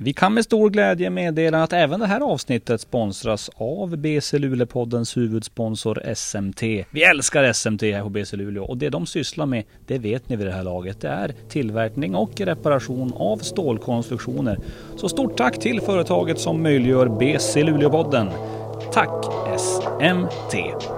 Vi kan med stor glädje meddela att även det här avsnittet sponsras av BC Luleå-poddens huvudsponsor SMT. Vi älskar SMT här på BC Luleå och det de sysslar med, det vet ni vid det här laget. Det är tillverkning och reparation av stålkonstruktioner. Så stort tack till företaget som möjliggör BC Luleå-podden. Tack SMT!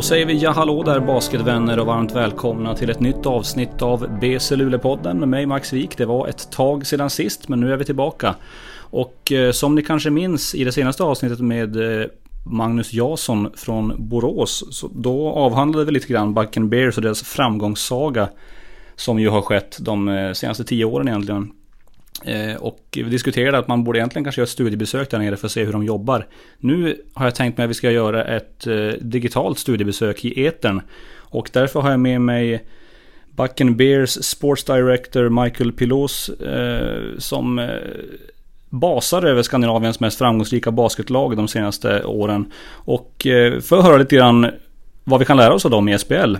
Då säger vi ja hallå där basketvänner och varmt välkomna till ett nytt avsnitt av BC Luleå-podden med mig Max Wik. Det var ett tag sedan sist men nu är vi tillbaka. Och eh, som ni kanske minns i det senaste avsnittet med eh, Magnus Jason från Borås. Så då avhandlade vi lite grann Bucken Bears och deras framgångssaga. Som ju har skett de eh, senaste tio åren egentligen. Eh, och vi diskuterade att man borde egentligen kanske göra ett studiebesök där nere för att se hur de jobbar. Nu har jag tänkt mig att vi ska göra ett eh, digitalt studiebesök i etern. Och därför har jag med mig Bucken Bears Sports Director Michael Pilos eh, som eh, basar över Skandinaviens mest framgångsrika basketlag de senaste åren. Och för att höra lite grann vad vi kan lära oss av dem i SPL.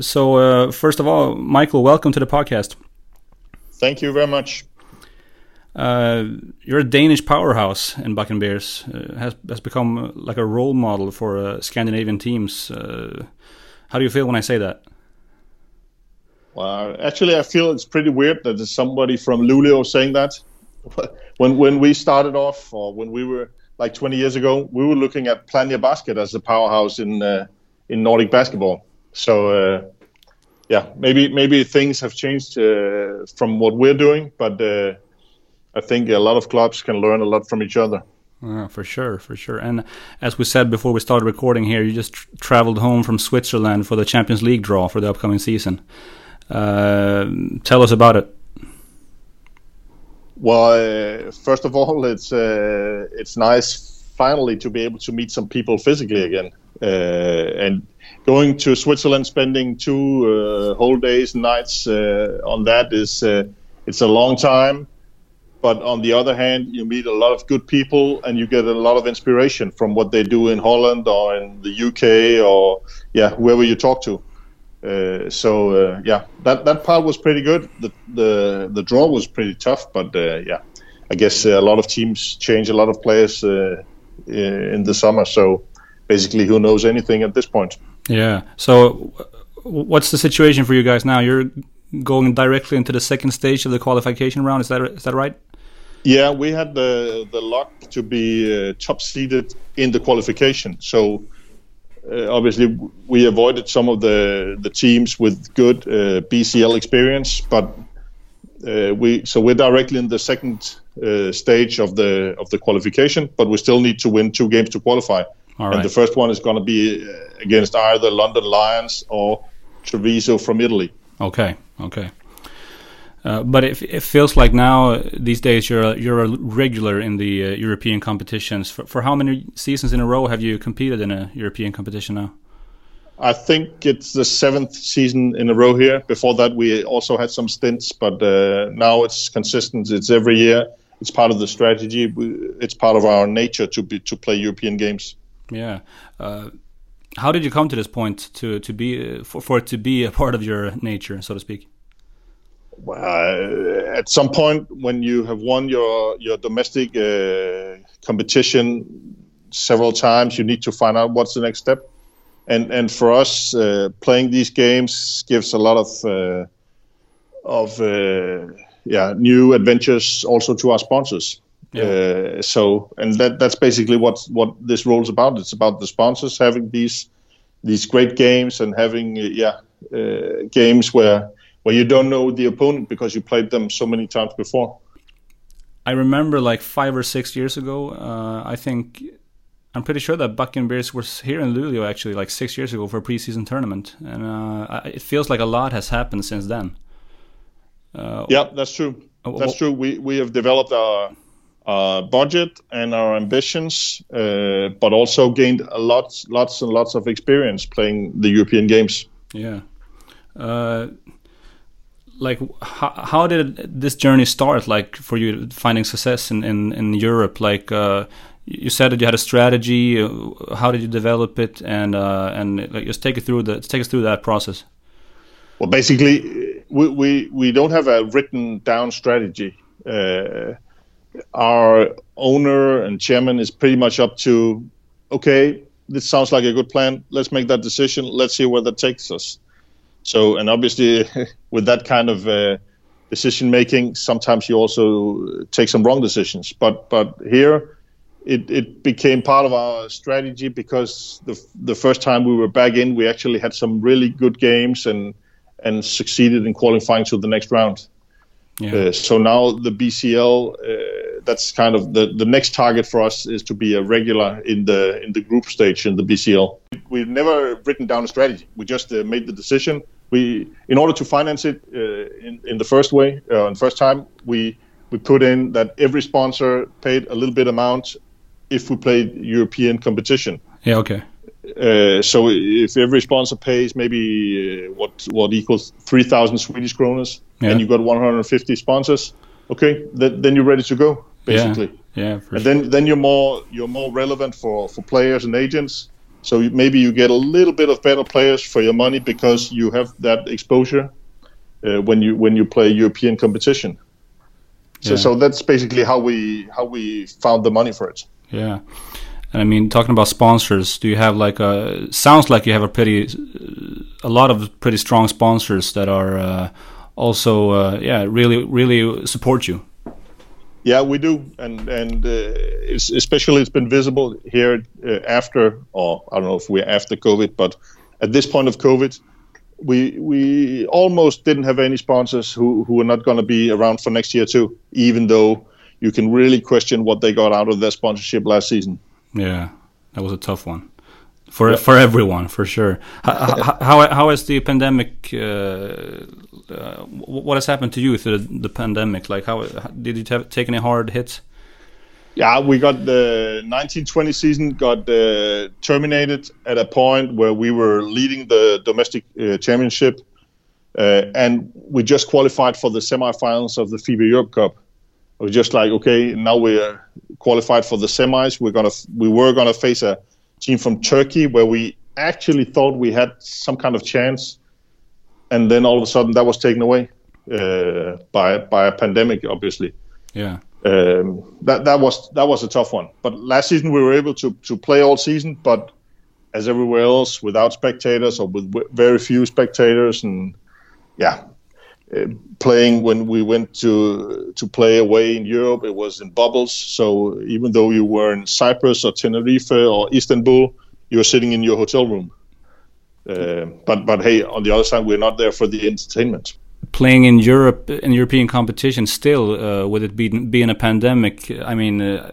so first of all, Michael, welcome to the podcast. Thank you very much. Uh, you're a Danish powerhouse in Bakken Bears. Uh, has has become like a role model for uh, Scandinavian teams. Uh, how do you feel when I say that? Well, actually, I feel it's pretty weird that there's somebody from Luleå saying that. when when we started off, or when we were like 20 years ago, we were looking at Plannja Basket as a powerhouse in uh, in Nordic basketball. So uh, yeah, maybe maybe things have changed from what we're doing, but I think a lot of clubs can learn a lot from each other. For sure, for sure. And as we said before we started recording here, you just tr traveled home from Switzerland for the Champions League draw for the upcoming season. Uh, tell us about it. Well, uh, first of all, it's uh, it's nice finally to be able to meet some people physically again. Uh, and going to Switzerland, spending two uh, whole days, and nights uh, on that is it's a long time but on the other hand, you meet a lot of good people and you get a lot of inspiration from what they do in Holland or in the UK or yeah, whoever you talk to. Uh, so uh, yeah, that that part was pretty good. The the the draw was pretty tough, but uh, yeah, I guess a lot of teams change a lot of players uh, in the summer. So basically, who knows anything at this point? Yeah. So what's the situation for you guys now? You're going directly into the second stage of the qualification round. Is that is that right? Yeah, we had the the luck to be uh, top seeded in the qualification. So uh, obviously we avoided some of the the teams with good uh, BCL experience, but uh, we so we're directly in the second uh, stage of the of the qualification, but we still need to win two games to qualify. And the first one is going to be uh, against either London Lions or Treviso from Italy. Okay, okay. Uh, but it, it, feels like now uh, these days you're a, you're a regular in the uh, European competitions. For, for how many seasons in a row have you competed in a European competition now? I think it's the seventh season in a row here. Before that, we also had some stints, but uh, now it's consistent. It's every year. It's part of the strategy. It's part of our nature to be to play European games. Yeah. How did you come to this point to to be for, for it to be a part of your nature, so to speak? uh, at some point when you have won your your domestic uh, competition several times, you need to find out what's the next step. And and for us, uh, playing these games gives a lot of uh, of uh, yeah new adventures also to our sponsors. Yeah. Uh, so and that that's basically what what this role is about. It's about the sponsors having these these great games and having yeah games where where you don't know the opponent because you played them so many times before. I remember like five or six years ago, uh, I think I'm pretty sure that Bakken Bears was here in Luleå actually like six years ago for a preseason tournament, and uh, it feels like a lot has happened since then. Uh, yeah, that's true. Uh, that's true. We we have developed our our budget and our ambitions, uh, but also gained a lot, lots and lots of experience playing the European games. Yeah. Uh, like, how, how did this journey start? Like, for you finding success in in, in Europe? Like, uh, you said that you had a strategy. Uh, how did you develop it? And uh, and like, just take it through the take us through that process. Well, basically, we we, we don't have a written down strategy. Uh, our owner and chairman is pretty much up to, okay, this sounds like a good plan. Let's make that decision. Let's see where that takes us. So, and obviously, with that kind of uh, decision making, sometimes you also take some wrong decisions. But but here, it, it became part of our strategy because the the first time we were back in, we actually had some really good games and and succeeded in qualifying to the next round. Yeah. Uh, so now the BCL, uh, that's kind of the, the next target for us is to be a regular in the in the group stage in the BCL. We've never written down a strategy. We just uh, made the decision. We, in order to finance it uh, in in the first way, uh, in the first time, we we put in that every sponsor paid a little bit amount if we played European competition. Yeah. Okay. Uh, so if every sponsor pays maybe uh, what what equals three thousand Swedish kroners, yeah. and you got one hundred and fifty sponsors, okay, th- then you're ready to go basically. Yeah, yeah and sure. then then you're more you're more relevant for for players and agents. So maybe you get a little bit of better players for your money because you have that exposure uh, when you when you play European competition. So, yeah. so that's basically how we how we found the money for it. Yeah. And I mean, talking about sponsors, do you have like a? Sounds like you have a pretty, a lot of pretty strong sponsors that are uh, also, uh, yeah, really, really support you. Yeah, we do, and and uh, especially it's been visible here uh, after, or I don't know if we're after COVID, but at this point of COVID, we we almost didn't have any sponsors who who are not going to be around for next year too, even though you can really question what they got out of their sponsorship last season. Yeah, that was a tough one for yeah. for everyone for sure. How how, how has the pandemic? Uh, uh, what has happened to you through the, the pandemic? Like, how did you take any hard hits? Yeah, we got the 1920 season got uh, terminated at a point where we were leading the domestic uh, championship, uh, and we just qualified for the semifinals of the FIBA Europe Cup. It was just like, okay, now we're qualified for the semis. We're gonna we were gonna face a team from Turkey where we actually thought we had some kind of chance, and then all of a sudden that was taken away uh, by by a pandemic, obviously. Yeah. Um, that that was that was a tough one. But last season we were able to to play all season, but as everywhere else, without spectators or with very few spectators, and yeah, playing when we went to to play away in Europe, it was in bubbles. So even though you were in Cyprus or Tenerife or Istanbul, you were sitting in your hotel room. Uh, but but hey, on the other side, we're not there for the entertainment. Playing in Europe in European competition, still uh, with it being being a pandemic, I mean, uh,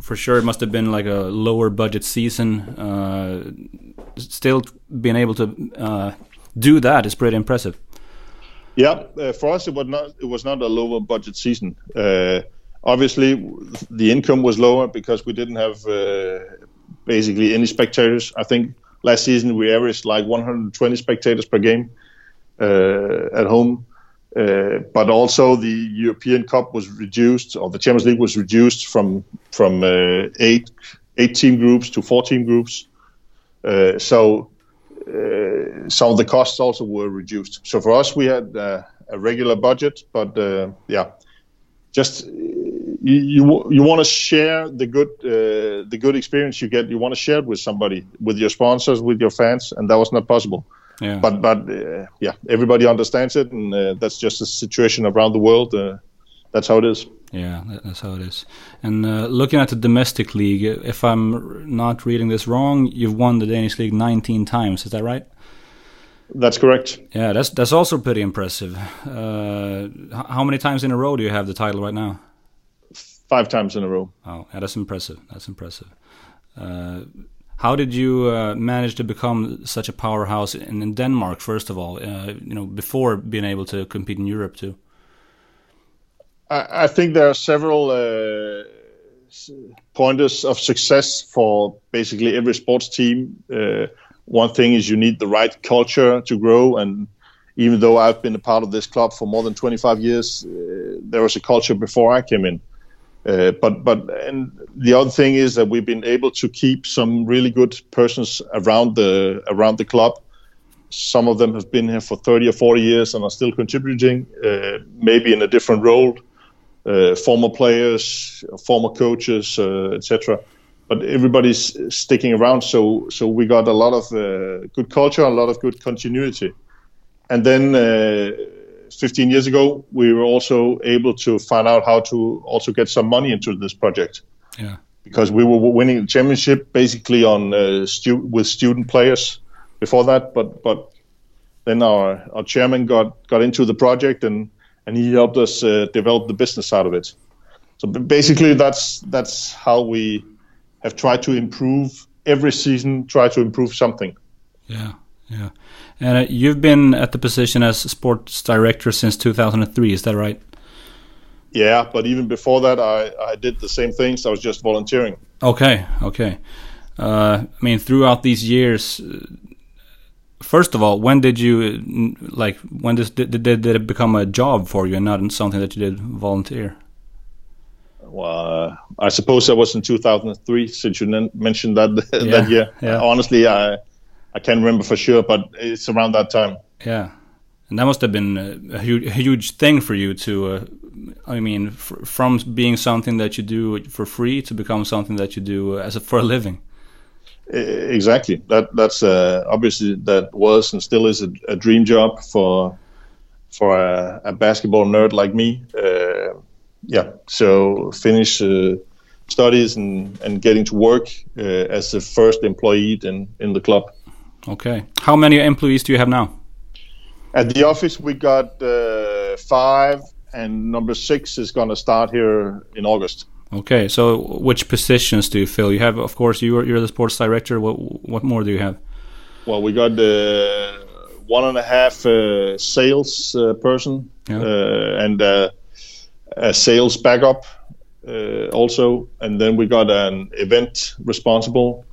for sure it must have been like a lower budget season. Uh, still being able to uh, do that is pretty impressive. Yeah, uh, for us it was not it was not a lower budget season. Uh, obviously, the income was lower because we didn't have uh, basically any spectators. I think last season we averaged like 120 spectators per game uh, at home. Uh, but also the European Cup was reduced, or the Champions League was reduced from from uh, eight eight team groups to 14 groups. so uh, some of the costs also were reduced. So for us, we had uh, a regular budget, but uh, yeah, just you you, you want to share the good uh, the good experience you get. You want to share it with somebody, with your sponsors, with your fans, and that was not possible. Yeah. But but uh, yeah, everybody understands it, and uh, that's just the situation around the world. that's how it is. Yeah, that's how it is. And uh, looking at the domestic league, if I'm not reading this wrong, you've won the Danish league 19 times. Is that right? That's correct. Yeah, that's that's also pretty impressive. Uh, how many times in a row do you have the title right now? Five times in a row. Oh, yeah, that's impressive. That's impressive. Uh, how did you uh, manage to become such a powerhouse in, in Denmark? First of all, uh, you know, before being able to compete in Europe too. I, think there are several uh, pointers of success for basically every sports team. Uh, one thing is you need the right culture to grow, and even though I've been a part of this club for more than 25 years, uh, there was a culture before I came in. Uh, but but and the other thing is that we've been able to keep some really good persons around the around the club. Some of them have been here for 30 or 40 years and are still contributing, uh, maybe in a different role former players, former coaches, uh, etc. But everybody's sticking around, so so we got a lot of uh, good culture, a lot of good continuity, and then. 15 years ago, we were also able to find out how to also get some money into this project. Yeah. Because we were winning the championship basically on uh, stu- with student players before that, but but then our our chairman got got into the project and and he helped us uh, develop the business side of it. So basically, that's that's how we have tried to improve every season. Try to improve something. Yeah, yeah. And uh, you've been at the position as sports director since 2003. Is that right? Yeah, but even before that, I, I did the same things. I was just volunteering. Okay, okay. Uh, I mean, throughout these years, first of all, when did you like? When did, did did it become a job for you and not something that you did volunteer? Well, uh, I suppose that was in 2003, since you mentioned that yeah, that year. Yeah. Honestly, I I can't remember for sure, but it's around that time. Yeah, and that must have been a, huge, a huge thing for you to. Uh, I mean, from being something that you do for free to become something that you do as a, for a living. Exactly. That that's uh, obviously that was and still is a, a dream job for for a, a, basketball nerd like me. Uh, yeah. So finish uh, studies and, and getting to work uh, as the first employee in in the club. Okay. How many employees do you have now? At the office, we got uh, five, and number six is going to start here in August. Okay, so which positions do you fill? You have, of course, you're you're the sports director. What what more do you have? Well, we got the one and a half uh, sales uh, person yeah. uh, and uh, a sales backup uh, also, and then we got an event responsible,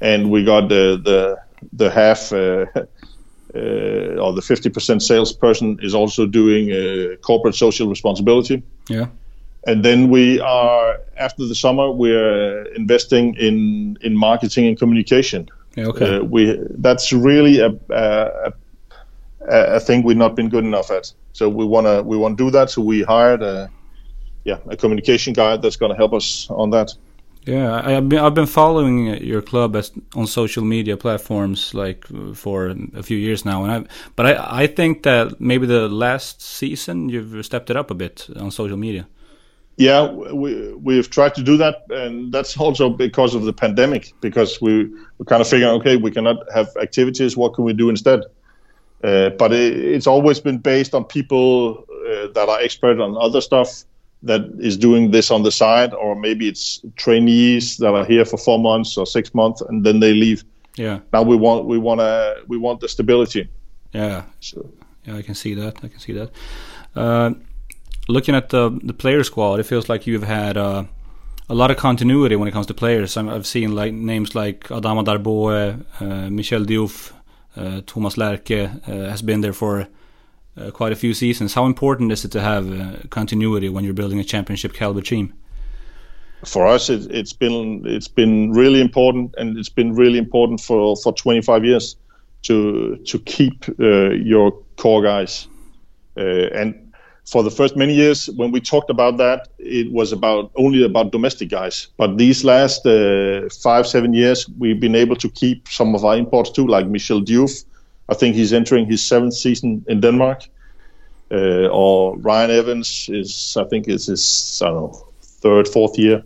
and we got the the the half. Uh, or the 50% salesperson is also doing corporate social responsibility. Yeah and then we are after the summer we're investing in in marketing and communication. Okay. Uh, we that's really a, a, a thing we've not been good enough at. So we wanna we want to do that. So we hired a yeah a communication guy that's going to help us on that. Yeah, I, have been I've been following your club as, on social media platforms like for a few years now, and I but I I think that maybe the last season you've stepped it up a bit on social media. Yeah, we we've tried to do that, and that's also because of the pandemic. Because we we kind of figuring, okay, we cannot have activities. What can we do instead? Uh, but it, it's always been based on people uh, that are expert on other stuff that is doing this on the side, or maybe it's trainees that are here for four months or six months and then they leave. Yeah. Now we want we want to we want the stability. Yeah. So. Yeah, I can see that. I can see that. Uh, looking at the the player squad, it feels like you've had uh, a lot of continuity when it comes to players. i have seen like names like Adama Darboe, uh, Michel Diouf, uh, Thomas Lerche uh, has been there for uh, quite a few seasons. How important is it to have uh, continuity when you're building a championship caliber team? For us, it, has been it's been really important, and it's been really important for, for 25 years to to keep your core guys. and for the first many years when we talked about that it was about only about domestic guys. But these last uh, five seven years we've been able to keep some of our imports too like michel diouf. I think he's entering his seventh season in denmark. Uh, or ryan evans is i think it's his i don't know third fourth year.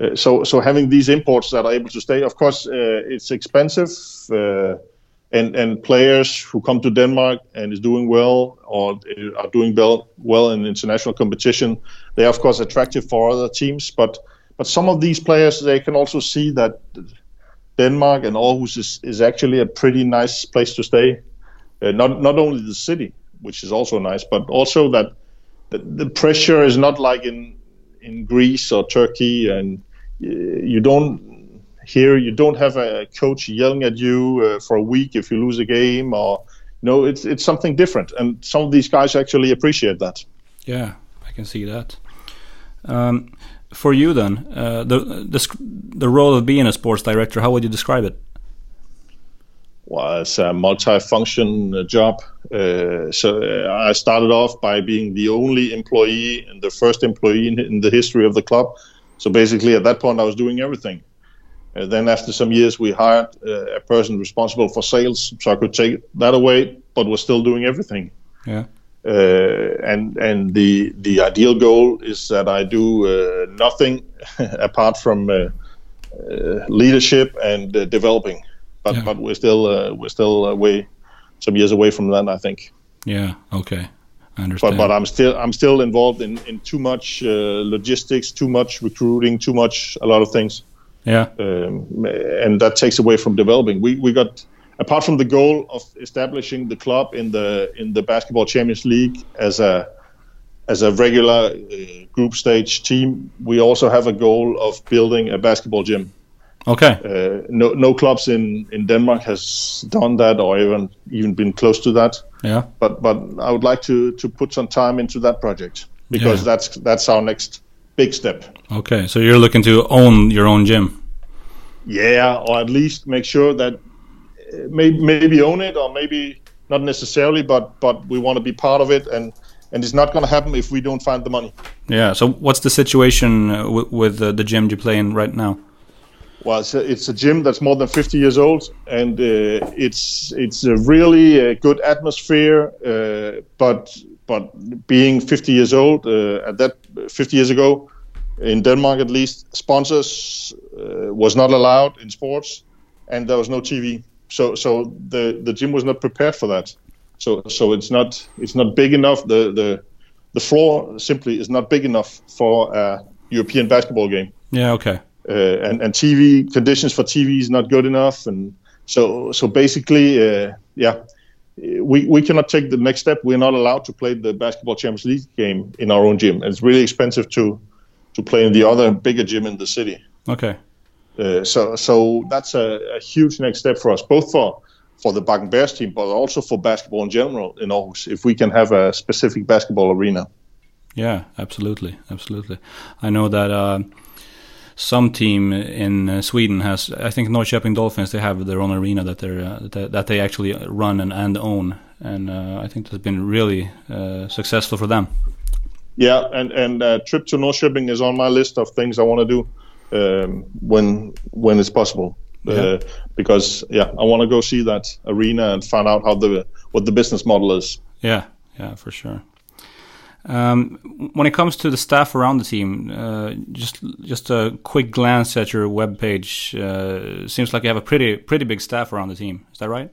Uh, so so having these imports that are able to stay of course uh, it's expensive. Uh, and and players who come to Denmark and is doing well or are doing well well in international competition, they are of course attractive for other teams. But but some of these players they can also see that Denmark and Aarhus is, is actually a pretty nice place to stay. Uh, not not only the city, which is also nice, but also that the, the pressure is not like in in Greece or Turkey, and you don't here you don't have a coach yelling at you uh, for a week if you lose a game or no it's it's something different. And some of these guys actually appreciate that. Yeah i can see that. Um, for you then uh, the, the the role of being a sports director how would you describe it? Well it's a multi-function uh, job. Uh, so uh, i started off by being the only employee and the first employee in, in the history of the club. So basically at that point i was doing everything uh, then after some years, we hired uh, a person responsible for sales, so I could take that away, but was still doing everything. Yeah. Uh, and and the the ideal goal is that I do uh, nothing apart from uh, uh, leadership and developing. But yeah. but we're still we're still away some years away from that, I think. Yeah. Okay. I understand. But but I'm still I'm still involved in in too much logistics, too much recruiting, too much a lot of things. Yeah. Um, and that takes away from developing. We we got apart from the goal of establishing the club in the in the basketball Champions League as a as a regular uh, group stage team, we also have a goal of building a basketball gym. Okay. Uh, no no clubs in, in Denmark has done that or even even been close to that. Yeah. But but I would like to to put some time into that project because yeah. that's that's our next big step. Okay, so you're looking to own your own gym. Yeah, or at least make sure that uh, maybe maybe own it, or maybe not necessarily, but but we want to be part of it, and and it's not going to happen if we don't find the money. Yeah. So what's the situation uh, with uh, the gym you play in right now? Well, it's a, it's a gym that's more than 50 years old, and uh, it's it's a really uh, good atmosphere. Uh, but but being 50 years old uh, at that 50 years ago, in Denmark at least, sponsors uh, was not allowed in sports, and there was no TV. So so the the gym was not prepared for that. So so it's not it's not big enough. The the the floor simply is not big enough for a European basketball game. Yeah. Okay. Uh, and and TV conditions for TV is not good enough, and so so basically, uh, yeah, we, we cannot take the next step. We're not allowed to play the basketball Champions League game in our own gym. It's really expensive to to play in the other bigger gym in the city. Okay. Uh, so so that's a, a, huge next step for us, both for for the Bakken Bears team, but also for basketball in general in Aarhus. If we can have a specific basketball arena. Yeah, absolutely, absolutely. I know that. Uh, some team in uh, Sweden has, I think Norrköping Dolphins, they have their own arena that they uh, that they actually run and, and own, and uh, I think that's been really uh, successful for them. Yeah, and and a trip to Norrköping is on my list of things I want to do um, when when it's possible. Uh, yeah. because yeah, I want to go see that arena and find out how the what the business model is. Yeah, yeah, for sure. Um, when it comes to the staff around the team, uh, just just a quick glance at your webpage uh, seems like you have a pretty pretty big staff around the team. Is that right?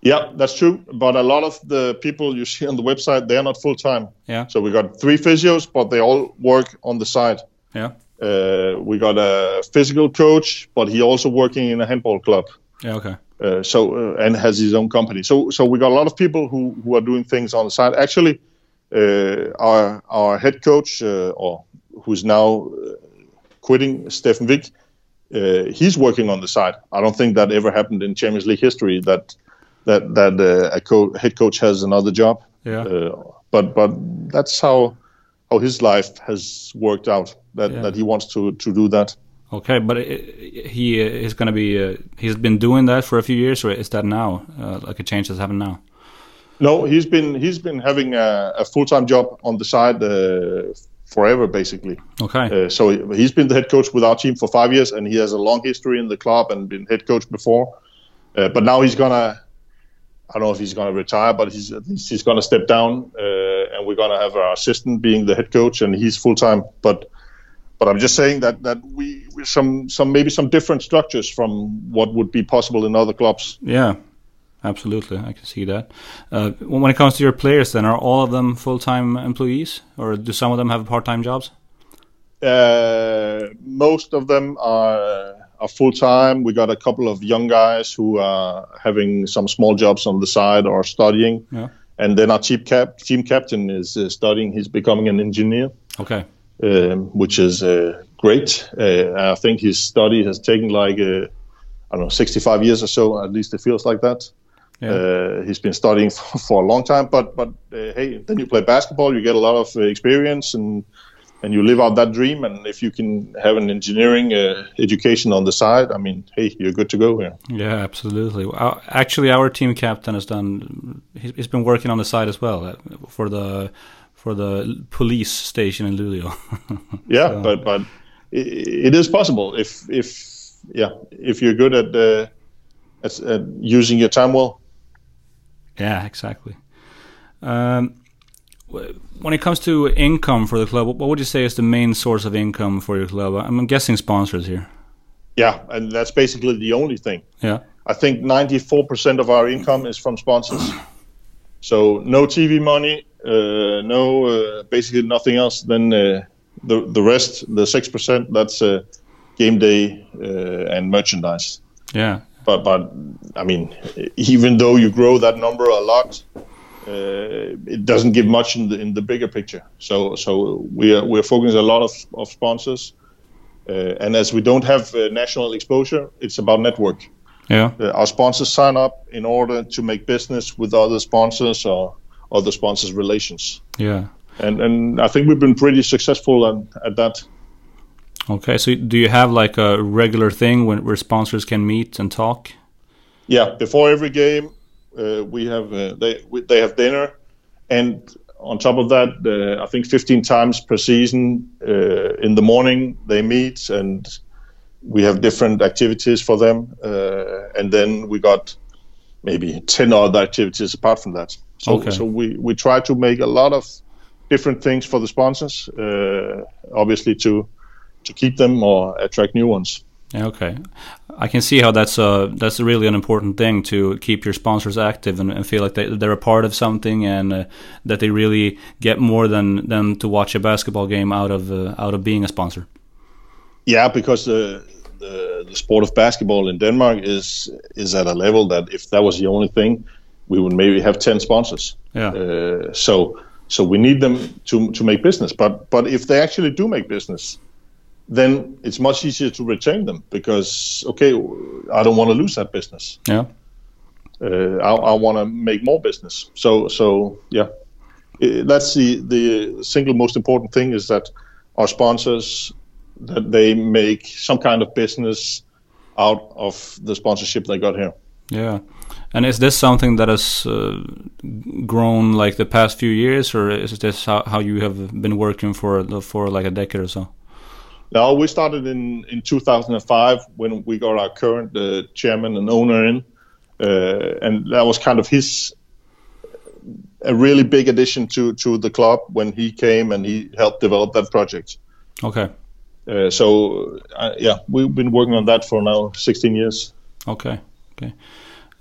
Yeah, that's true. But a lot of the people you see on the website, they are not full time. Yeah. So we got three physios, but they all work on the side. Yeah. Uh, we got a physical coach, but he also working in a handball club. Yeah. Okay. Uh, so uh, and has his own company. So so we got a lot of people who who are doing things on the side. Actually, our our head coach, uh, or who's now uh, quitting, Steffen Wich, he's working on the side. I don't think that ever happened in Champions League history that that that a co- head coach has another job. Yeah. but but that's how how his life has worked out. That yeah. that he wants to to do that. Okay, but he is going to be. Uh, he's been doing that for a few years, or is that now uh, like a change that's happened now? No, he's been he's been having a, a full time job on the side uh, forever, basically. Okay. Uh, so he's been the head coach with our team for five years, and he has a long history in the club and been head coach before. Uh, but now he's gonna. I don't know if he's gonna retire, but he's he's gonna step down, uh, and we're gonna have our assistant being the head coach, and he's full time. But but I'm just saying that that we some some maybe some different structures from what would be possible in other clubs. Yeah, absolutely. I can see that. Uh, when it comes to your players, then are all of them full-time employees, or do some of them have part-time jobs? Uh, most of them are are full-time. We got a couple of young guys who are having some small jobs on the side or studying. Yeah. and then our team cap team captain is uh, studying. He's becoming an engineer. Okay. Um, which is uh, great. Uh, I think his study has taken like uh, I don't know 65 years or so. At least it feels like that. Yeah. Uh, he's been studying for, for, a long time, but but uh, hey, then you play basketball, you get a lot of experience and and you live out that dream. And if you can have an engineering uh, education on the side, I mean, hey, you're good to go here. Yeah, absolutely. Actually, our team captain has done. He's, He's been working on the side as well uh, for the for the police station in Luleå. yeah, so. but but it is possible if if yeah if you're good at, uh, at, at using your time well. Yeah, exactly. Um, when it comes to income for the club, what would you say is the main source of income for your club? I'm guessing sponsors here. Yeah, and that's basically the only thing. Yeah. I think 94% of our income is from sponsors. So no TV money, uh, no uh, basically nothing else. Then uh, the the rest, the six percent, that's uh, game day uh, and merchandise. Yeah. But but I mean, even though you grow that number a lot, uh, it doesn't give much in the in the bigger picture. So so we are we're focusing a lot of of sponsors, uh, and as we don't have uh, national exposure, it's about network. Yeah, our sponsors sign up in order to make business with other sponsors or other sponsors' relations. Yeah, and and I think we've been pretty successful at, at that. Okay, so do you have like a regular thing when where sponsors can meet and talk? Yeah, before every game, uh, we have uh, they we, they have dinner, and on top of that, uh, I think 15 times per season uh, in the morning they meet and we have different activities for them, uh, and then we got maybe 10 other activities apart from that. So, okay. so we, we try to make a lot of different things for the sponsors, uh, obviously to to keep them or attract new ones. Okay, I can see how that's a that's really an important thing to keep your sponsors active and, and feel like they they're a part of something and uh, that they really get more than than to watch a basketball game out of uh, out of being a sponsor. Yeah, because the, the the sport of basketball in Denmark is is at a level that if that was the only thing, we would maybe have ten sponsors. Yeah. Uh, so so we need them to to make business. But but if they actually do make business then it's much easier to retain them because okay, I don't want to lose that business. Yeah, uh, I, I want to make more business. So so yeah, that's the the single most important thing is that our sponsors that they make some kind of business out of the sponsorship they got here. Yeah. And is this something that has uh, grown like the past few years, or is this how, how you have been working for for like a decade or so? No, we started in, in 2005 when we got our current uh, chairman and owner in, uh, and that was kind of his a really big addition to to the club when he came and he helped develop that project. Okay. Uh, so uh, yeah, we've been working on that for now 16 years. Okay. Okay.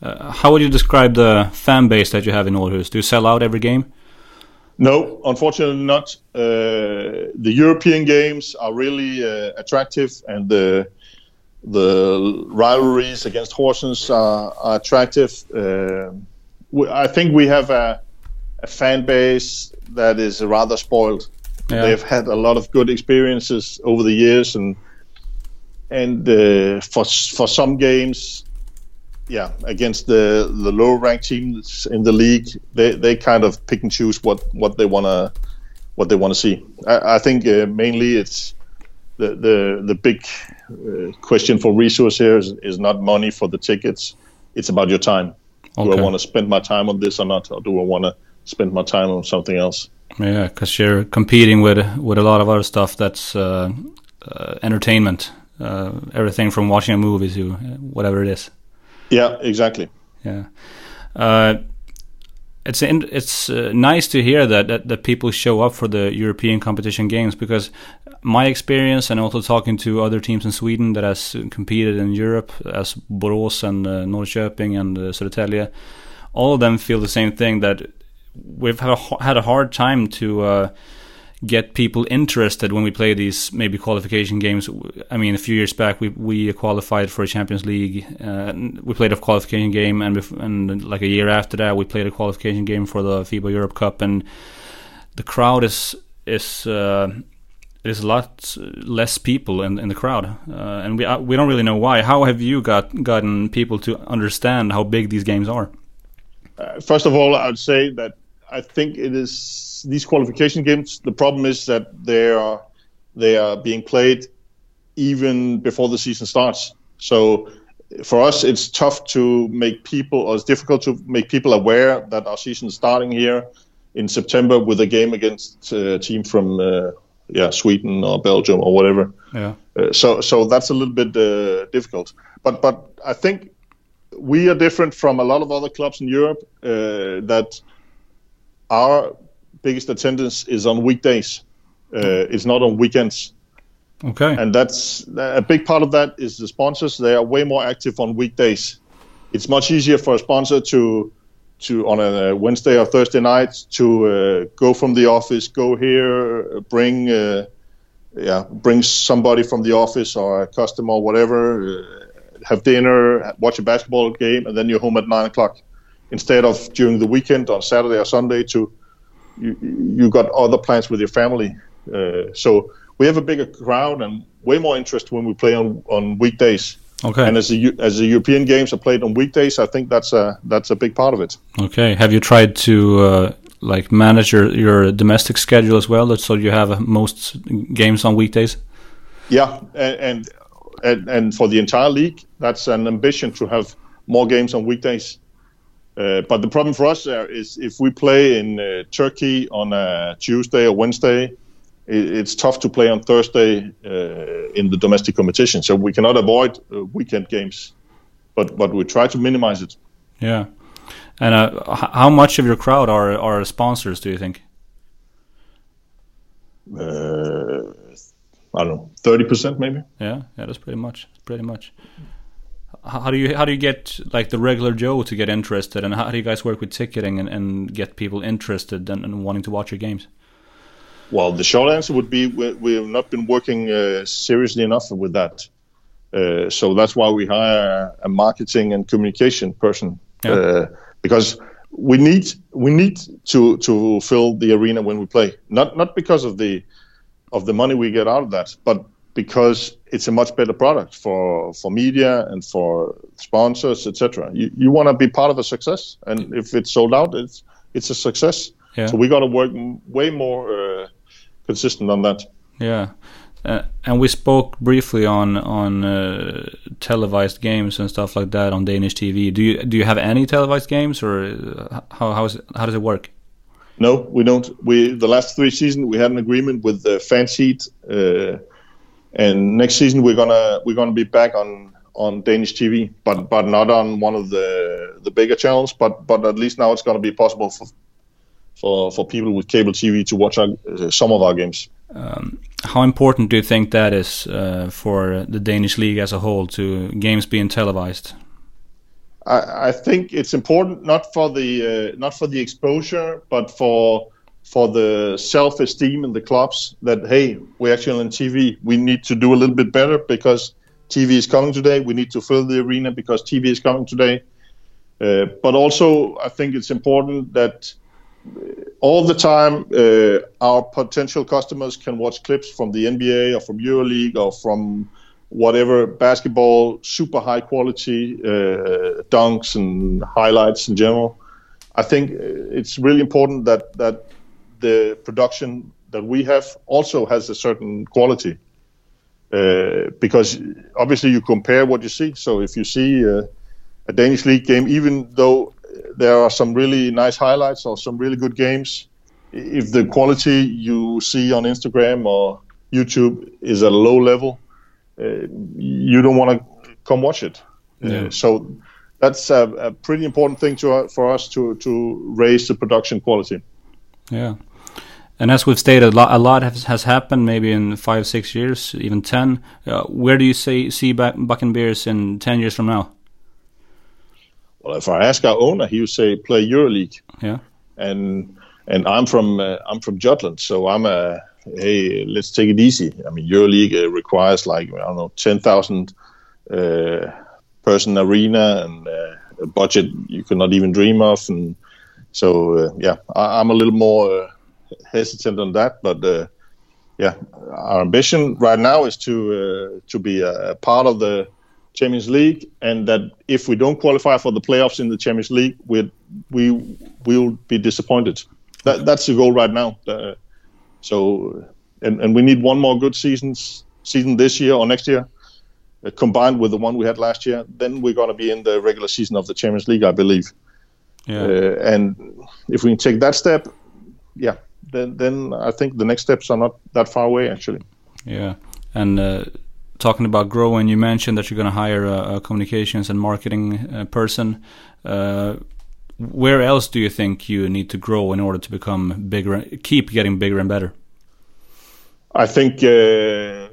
Uh, how would you describe the fan base that you have in Aarhus? Do you sell out every game? No, unfortunately not. Uh, the European games are really uh, attractive, and the the rivalries against Horsens are, are attractive. Uh, we, I think we have a, a, fan base that is rather spoiled. Yeah. They've had a lot of good experiences over the years, and and uh, for for some games, yeah, against the the lower ranked teams in the league, they, they kind of pick and choose what, what they wanna what they want to see. I, I think uh, mainly it's the the the big uh, question for resource here is, is not money for the tickets. It's about your time. Okay. Do I want to spend my time on this or not, or do I want to spend my time on something else? Yeah, because you're competing with with a lot of other stuff that's uh, uh entertainment. Uh, everything from watching a movie to whatever it is. Yeah, exactly. Yeah. Uh, it's in, it's uh, nice to hear that, that, that people show up for the European competition games because my experience and also talking to other teams in Sweden that has competed in Europe as Borås and uh, Norrköping and uh, Södertälje, all of them feel the same thing that we've had a, had a hard time to uh, get people interested when we play these maybe qualification games. I mean, a few years back we we qualified for a Champions League. Uh, we played a qualification game, and and like a year after that we played a qualification game for the FIBA Europe Cup, and the crowd is is. Uh, there's a lot less people in, in the crowd, uh, and we uh, we don't really know why. How have you got gotten people to understand how big these games are? Uh, first of all, I would say that I think it is these qualification games. The problem is that they are they are being played even before the season starts. So for us, it's tough to make people, or it's difficult to make people aware that our season is starting here in September with a game against a team from uh, yeah Sweden or Belgium or whatever. Yeah. Uh, so so that's a little bit uh, difficult. But but I think we are different from a lot of other clubs in Europe uh, that our biggest attendance is on weekdays. Uh, it's not on weekends. Okay. And that's a big part of that is the sponsors. They are way more active on weekdays. It's much easier for a sponsor to to on a Wednesday or Thursday night to uh, go from the office, go here, bring uh, yeah, bring somebody from the office or a customer or whatever, uh, have dinner, watch a basketball game, and then you're home at nine o'clock. Instead of during the weekend on Saturday or Sunday to you you got other plans with your family. Uh, so we have a bigger crowd and way more interest when we play on on weekdays. Okay. And as the as the European games are played on weekdays, I think that's a that's a big part of it. Okay. Have you tried to uh, like manage your, your domestic schedule as well, so you have most games on weekdays? Yeah, and, and and and for the entire league, that's an ambition to have more games on weekdays. Uh, but the problem for us there is if we play in uh, Turkey on a Tuesday or Wednesday, it's tough to play on Thursday uh, in the domestic competition. So we cannot avoid uh, weekend games, but but we try to minimize it. Yeah, and uh, how much of your crowd are are sponsors? Do you think? Uh, I don't know, thirty percent maybe. Yeah, yeah, that's pretty much, pretty much. How do you how do you get like the regular Joe to get interested, and how do you guys work with ticketing and, and get people interested and, and wanting to watch your games? Well, the short answer would be we, we have not been working uh, seriously enough with that. Uh, so that's why we hire a marketing and communication person Yeah. uh, because we need we need to to fill the arena when we play. Not not because of the of the money we get out of that, but because it's a much better product for for media and for sponsors, etc. You you want to be part of a success, and if it's sold out, it's it's a success. Yeah. So we got to work m- way more uh, consistent on that. Yeah, uh, and we spoke briefly on on uh, televised games and stuff like that on Danish TV. Do you do you have any televised games, or uh, how how, is it, how does it work? No, we don't. We the last three seasons we had an agreement with the fan seat, uh, and next season we're gonna we're gonna be back on on Danish TV, but but not on one of the the bigger channels. But but at least now it's gonna be possible for for for people with cable TV to watch our, uh, some of our games. Um, how important do you think that is uh, for the Danish league as a whole to games being televised? I, I think it's important not for the uh, not for the exposure, but for for the self-esteem in the clubs that hey, we're actually on TV. We need to do a little bit better because TV is coming today. We need to fill the arena because TV is coming today. Uh, but also, I think it's important that all the time uh, our potential customers can watch clips from the NBA or from EuroLeague or from whatever basketball, super high quality uh, dunks and highlights in general. I think it's really important that that the production that we have also has a certain quality. Uh, because obviously you compare what you see. So if you see uh, a Danish league game, even though there are some really nice highlights or some really good games, if the quality you see on Instagram or YouTube is at a low level, uh, you don't want to come watch it. Yeah. Uh, so that's a, a pretty important thing to, for us to, to raise the production quality. Yeah. And as we've stated, a lot, a lot has, has happened maybe in five, six years, even 10. Uh, where do you say, see Bakken Bears in 10 years from now? Well, if I ask our owner, he would say play EuroLeague. Yeah. And and I'm from uh, I'm from Jutland, so I'm a hey, let's take it easy. I mean, EuroLeague uh, requires like I don't know, ten thousand uh, person arena and uh, a budget you could not even dream of, and so uh, yeah, I, am a little more uh, hesitant on that, but uh, yeah, our ambition right now is to to be a, part of the Champions League, and that if we don't qualify for the playoffs in the Champions League, we we will be disappointed. That, that's the goal right now. Uh, so, and, and we need one more good seasons season this year or next year, uh, combined with the one we had last year. Then we're going to be in the regular season of the Champions League, I believe. Yeah. Uh, and if we can take that step, yeah, then then I think the next steps are not that far away actually. Yeah, and uh, talking about growing, you mentioned that you're going to hire a, a, communications and marketing uh, person. Uh, where else do you think you need to grow in order to become bigger, keep getting bigger and better? I think, uh,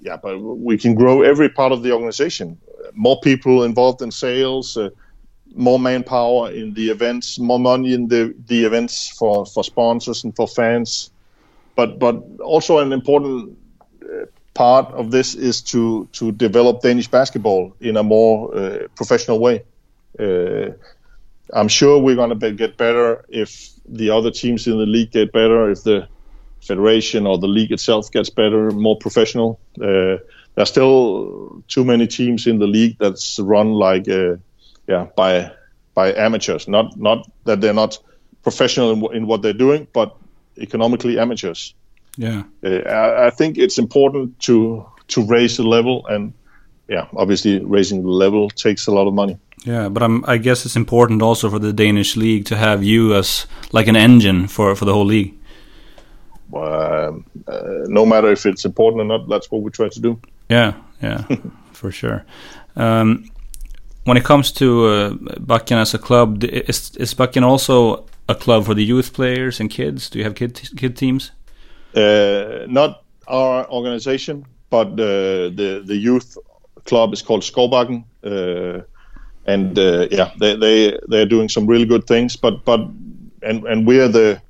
yeah, but we can grow every part of the organization. More people involved in sales, uh, more manpower in the events, more money in the, the events for, for sponsors and for fans. But but also an important uh, part of this is to to develop Danish basketball in a more uh, professional way. Uh, I'm sure we're going to be, get better if the other teams in the league get better, if the federation or the league itself gets better, more professional. Uh, there's still too many teams in the league that's run like, uh, yeah, by by amateurs. Not not that they're not professional in, in what they're doing, but economically amateurs. Yeah, uh, I, I think it's important to to raise the level, and yeah, obviously raising the level takes a lot of money. Yeah, but I'm, I guess it's important also for the Danish league to have you as like an engine for for the whole league. Well, uh, no matter if it's important or not, that's what we try to do. Yeah, yeah, for sure. Um, when it comes to uh, Bakken as a club, is, is Bakken also a club for the youth players and kids? Do you have kid kid teams? Uh, not our organization, but uh, the the youth club is called Skovbakken. Uh, and uh, yeah, they they they're doing some really good things. But but and and we're the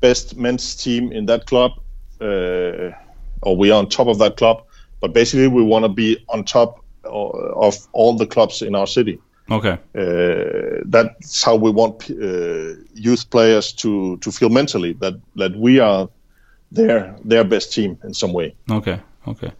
best men's team in that club, uh, or we are on top of that club. But basically, we want to be on top of all the clubs in our city. Okay. Uh, that's how we want uh, youth players to to feel mentally that that we are their their best team in some way. Okay. Okay.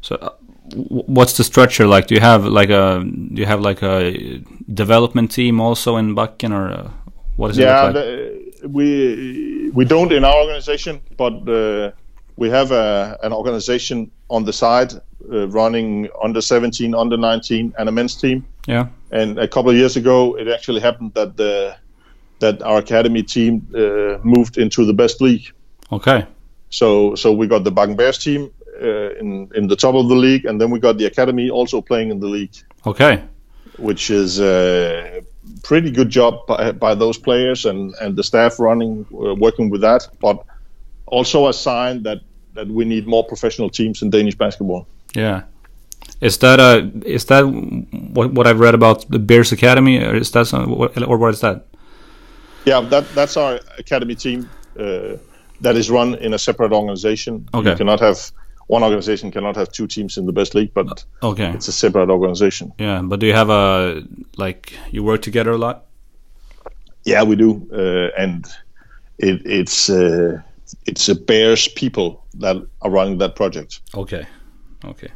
So uh, what's the structure like? Do you have like a do you have like a development team also in Bakken or uh, what is yeah, it? Yeah, like? we we don't in our organization, but uh, we have a, an organization on the side uh, running under 17, under 19, and a men's team. Yeah. And a couple of years ago, it actually happened that the that our academy team uh, moved into the best league. Okay. So so we got the Bakken Bears team uh, in in the top of the league, and then we got the academy also playing in the league. Okay, which is a pretty good job by, by those players and and the staff running uh, working with that, but also a sign that that we need more professional teams in Danish basketball. Yeah. Is that a is that what what I've read about the Bears Academy, or is that some, or what is that? Yeah, that that's our academy team uh, that is run in a separate organization. Okay. You cannot have one organization cannot have two teams in the best league, but okay, it's a separate organization. Yeah, but do you have a like you work together a lot? Yeah, we do, uh, and it, it's uh, it's a Bears people that are running that project. Okay, okay.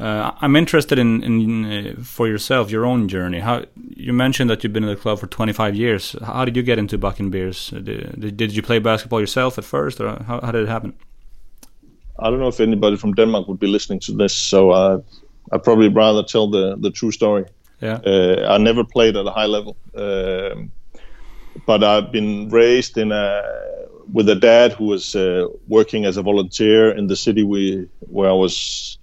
Uh, I'm interested in, in uh, for yourself your own journey. How you mentioned that you've been in the club for 25 years. How did you get into Bakken Bears? Did, did you play basketball yourself at first, or how, how did it happen? I don't know if anybody from Denmark would be listening to this, so I, I'd probably rather tell the, the true story. Yeah. Uh, I never played at a high level, um, but I've been raised in a with a dad who was uh, working as a volunteer in the city we where I was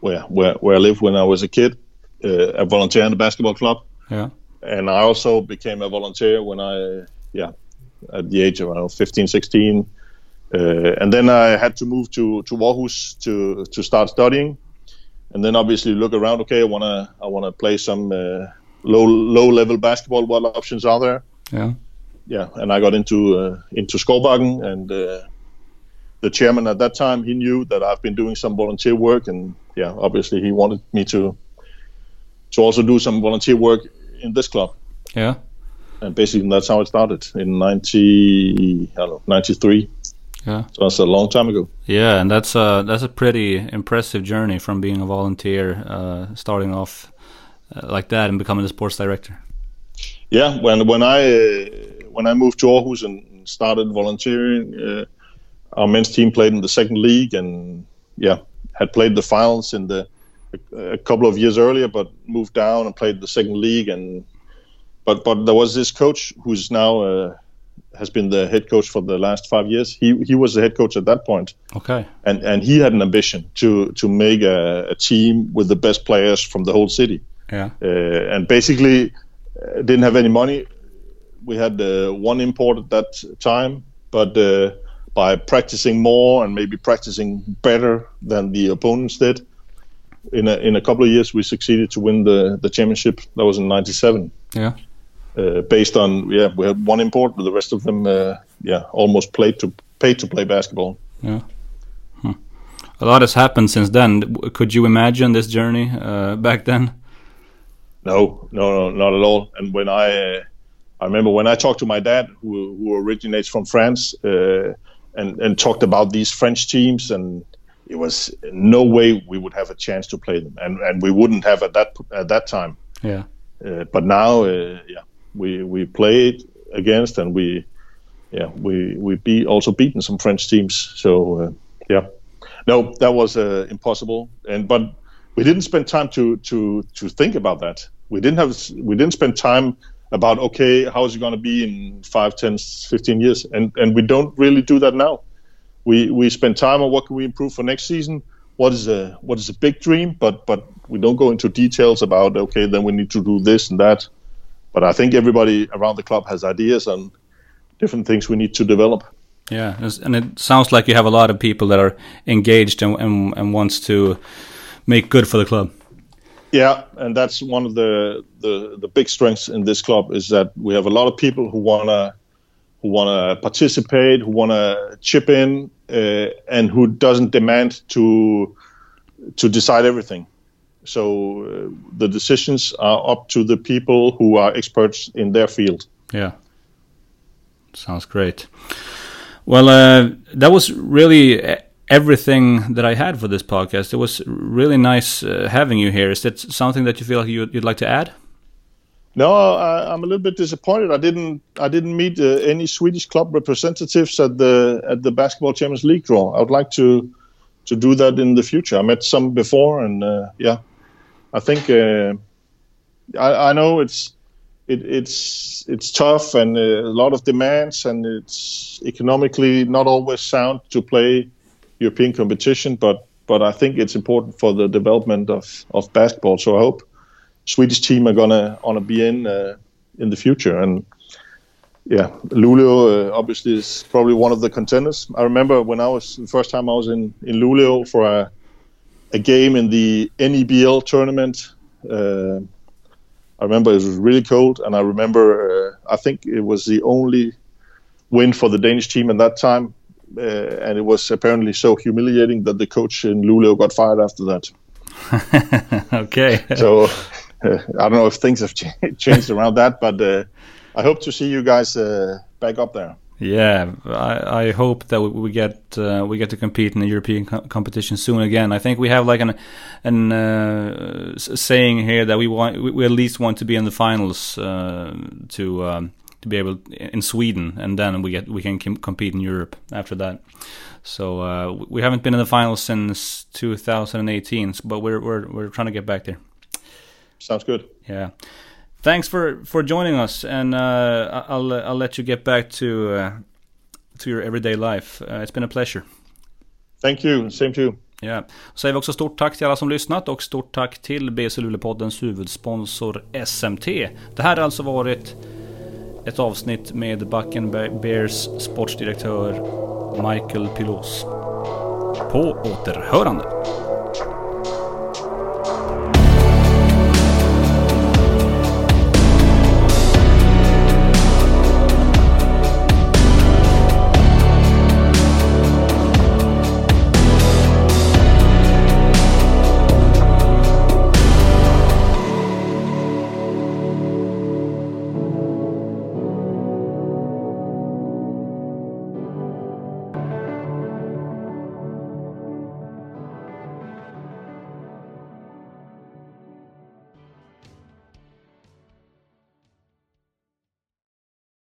where where, where I lived when I was a kid, uh, a volunteer in the basketball club. Yeah. And I also became a volunteer when I yeah at the age of I don't know, 15, 16 uh, and then I had to move to to Aarhus to to start studying, and then obviously look around. Okay, I wanna I wanna play some uh, low low level basketball. What options are there? Yeah, yeah. And I got into uh, into Skovbakken, and uh, the chairman at that time he knew that I've been doing some volunteer work, and yeah, obviously he wanted me to to also do some volunteer work in this club. Yeah. And basically that's how it started in 90 I don't know 93. Yeah. So that's a long time ago. Yeah, and that's a that's a pretty impressive journey from being a volunteer, uh, starting off uh, like that and becoming a sports director. Yeah, when when I uh, when I moved to Aarhus and started volunteering, uh, our men's team played in the second league and yeah, had played the finals in the a, a couple of years earlier, but moved down and played the second league and but but there was this coach who's now uh, has been the head coach for the last five years. He he was the head coach at that point. Okay. And and he had an ambition to to make a, a team with the best players from the whole city. Yeah. Uh, and basically uh, didn't have any money. We had uh, one import at that time, but uh, by practicing more and maybe practicing better than the opponents did, in a in a couple of years we succeeded to win the the championship. That was in '97. Yeah. Uh, based on yeah, we had one import, but the rest of them uh, yeah almost played to paid to play basketball. Yeah. Hmm. A lot has happened since then. Could you imagine this journey uh, back then? No, no, no, not at all. And when I, uh, I remember when I talked to my dad, who who originates from France, uh, and and talked about these French teams, and it was no way we would have a chance to play them, and and we wouldn't have at that at that time. Yeah. Uh, but now, uh, yeah, we we played against, and we, yeah, we we beat also beaten some French teams. So uh, yeah, no, that was uh, impossible. And but we didn't spend time to to to think about that. We didn't have we didn't spend time about okay, how is it going to be in 5, 10, 15 years, and and we don't really do that now. We we spend time on what can we improve for next season. What is a what is a big dream, but but we don't go into details about okay, then we need to do this and that. But I think everybody around the club has ideas on different things we need to develop. Yeah, and it sounds like you have a lot of people that are engaged and and, and wants to make good for the club. Yeah, and that's one of the, the the big strengths in this club is that we have a lot of people who wanna who wanna participate, who wanna chip in, uh, and who doesn't demand to to decide everything. So uh, the decisions are up to the people who are experts in their field. Yeah, sounds great. Well, uh, that was really everything that I had for this podcast. It was really nice uh, having you here. Is that something that you feel like you'd, you'd like to add? No, I, am a little bit disappointed. I didn't. I didn't meet uh, any Swedish club representatives at the at the basketball Champions League draw. I would like to to do that in the future. I met some before, and uh, yeah, I think uh, I, I know it's it, it's it's tough and uh, a lot of demands, and it's economically not always sound to play European competition, but but I think it's important for the development of, of basketball. So I hope Swedish team are gonna gonna be in uh, in the future. And yeah, Luleå uh, obviously is probably one of the contenders. I remember when I was the first time I was in in Luleå for a a game in the NEBL tournament. Uh, I remember it was really cold, and I remember uh, I think it was the only win for the Danish team at that time uh, and it was apparently so humiliating that the coach in Luleå got fired after that. okay. so uh, I don't know if things have ch- changed around that, but uh, I hope to see you guys uh, back up there. Yeah, I, I hope that we get uh, we get to compete in the European co- competition soon again. I think we have like an an uh, saying here that we want we, at least want to be in the finals uh, to um, to be able in Sweden, and then we get we can compete in Europe after that. So uh, we haven't been in the finals since 2018, but we're we're we're trying to get back there. Sounds good. Yeah. Thanks for for joining us, and uh, I'll I'll let you get back to uh, to your everyday life. Uh, it's been a pleasure. Thank you. Same to you. Ja. Yeah. Säger vi också stort tack till alla som lyssnat och stort tack till BC Luleå-poddens huvudsponsor SMT. Det här har alltså varit ett avsnitt med Backen Bears sportsdirektör Michael Pilos. På återhörande!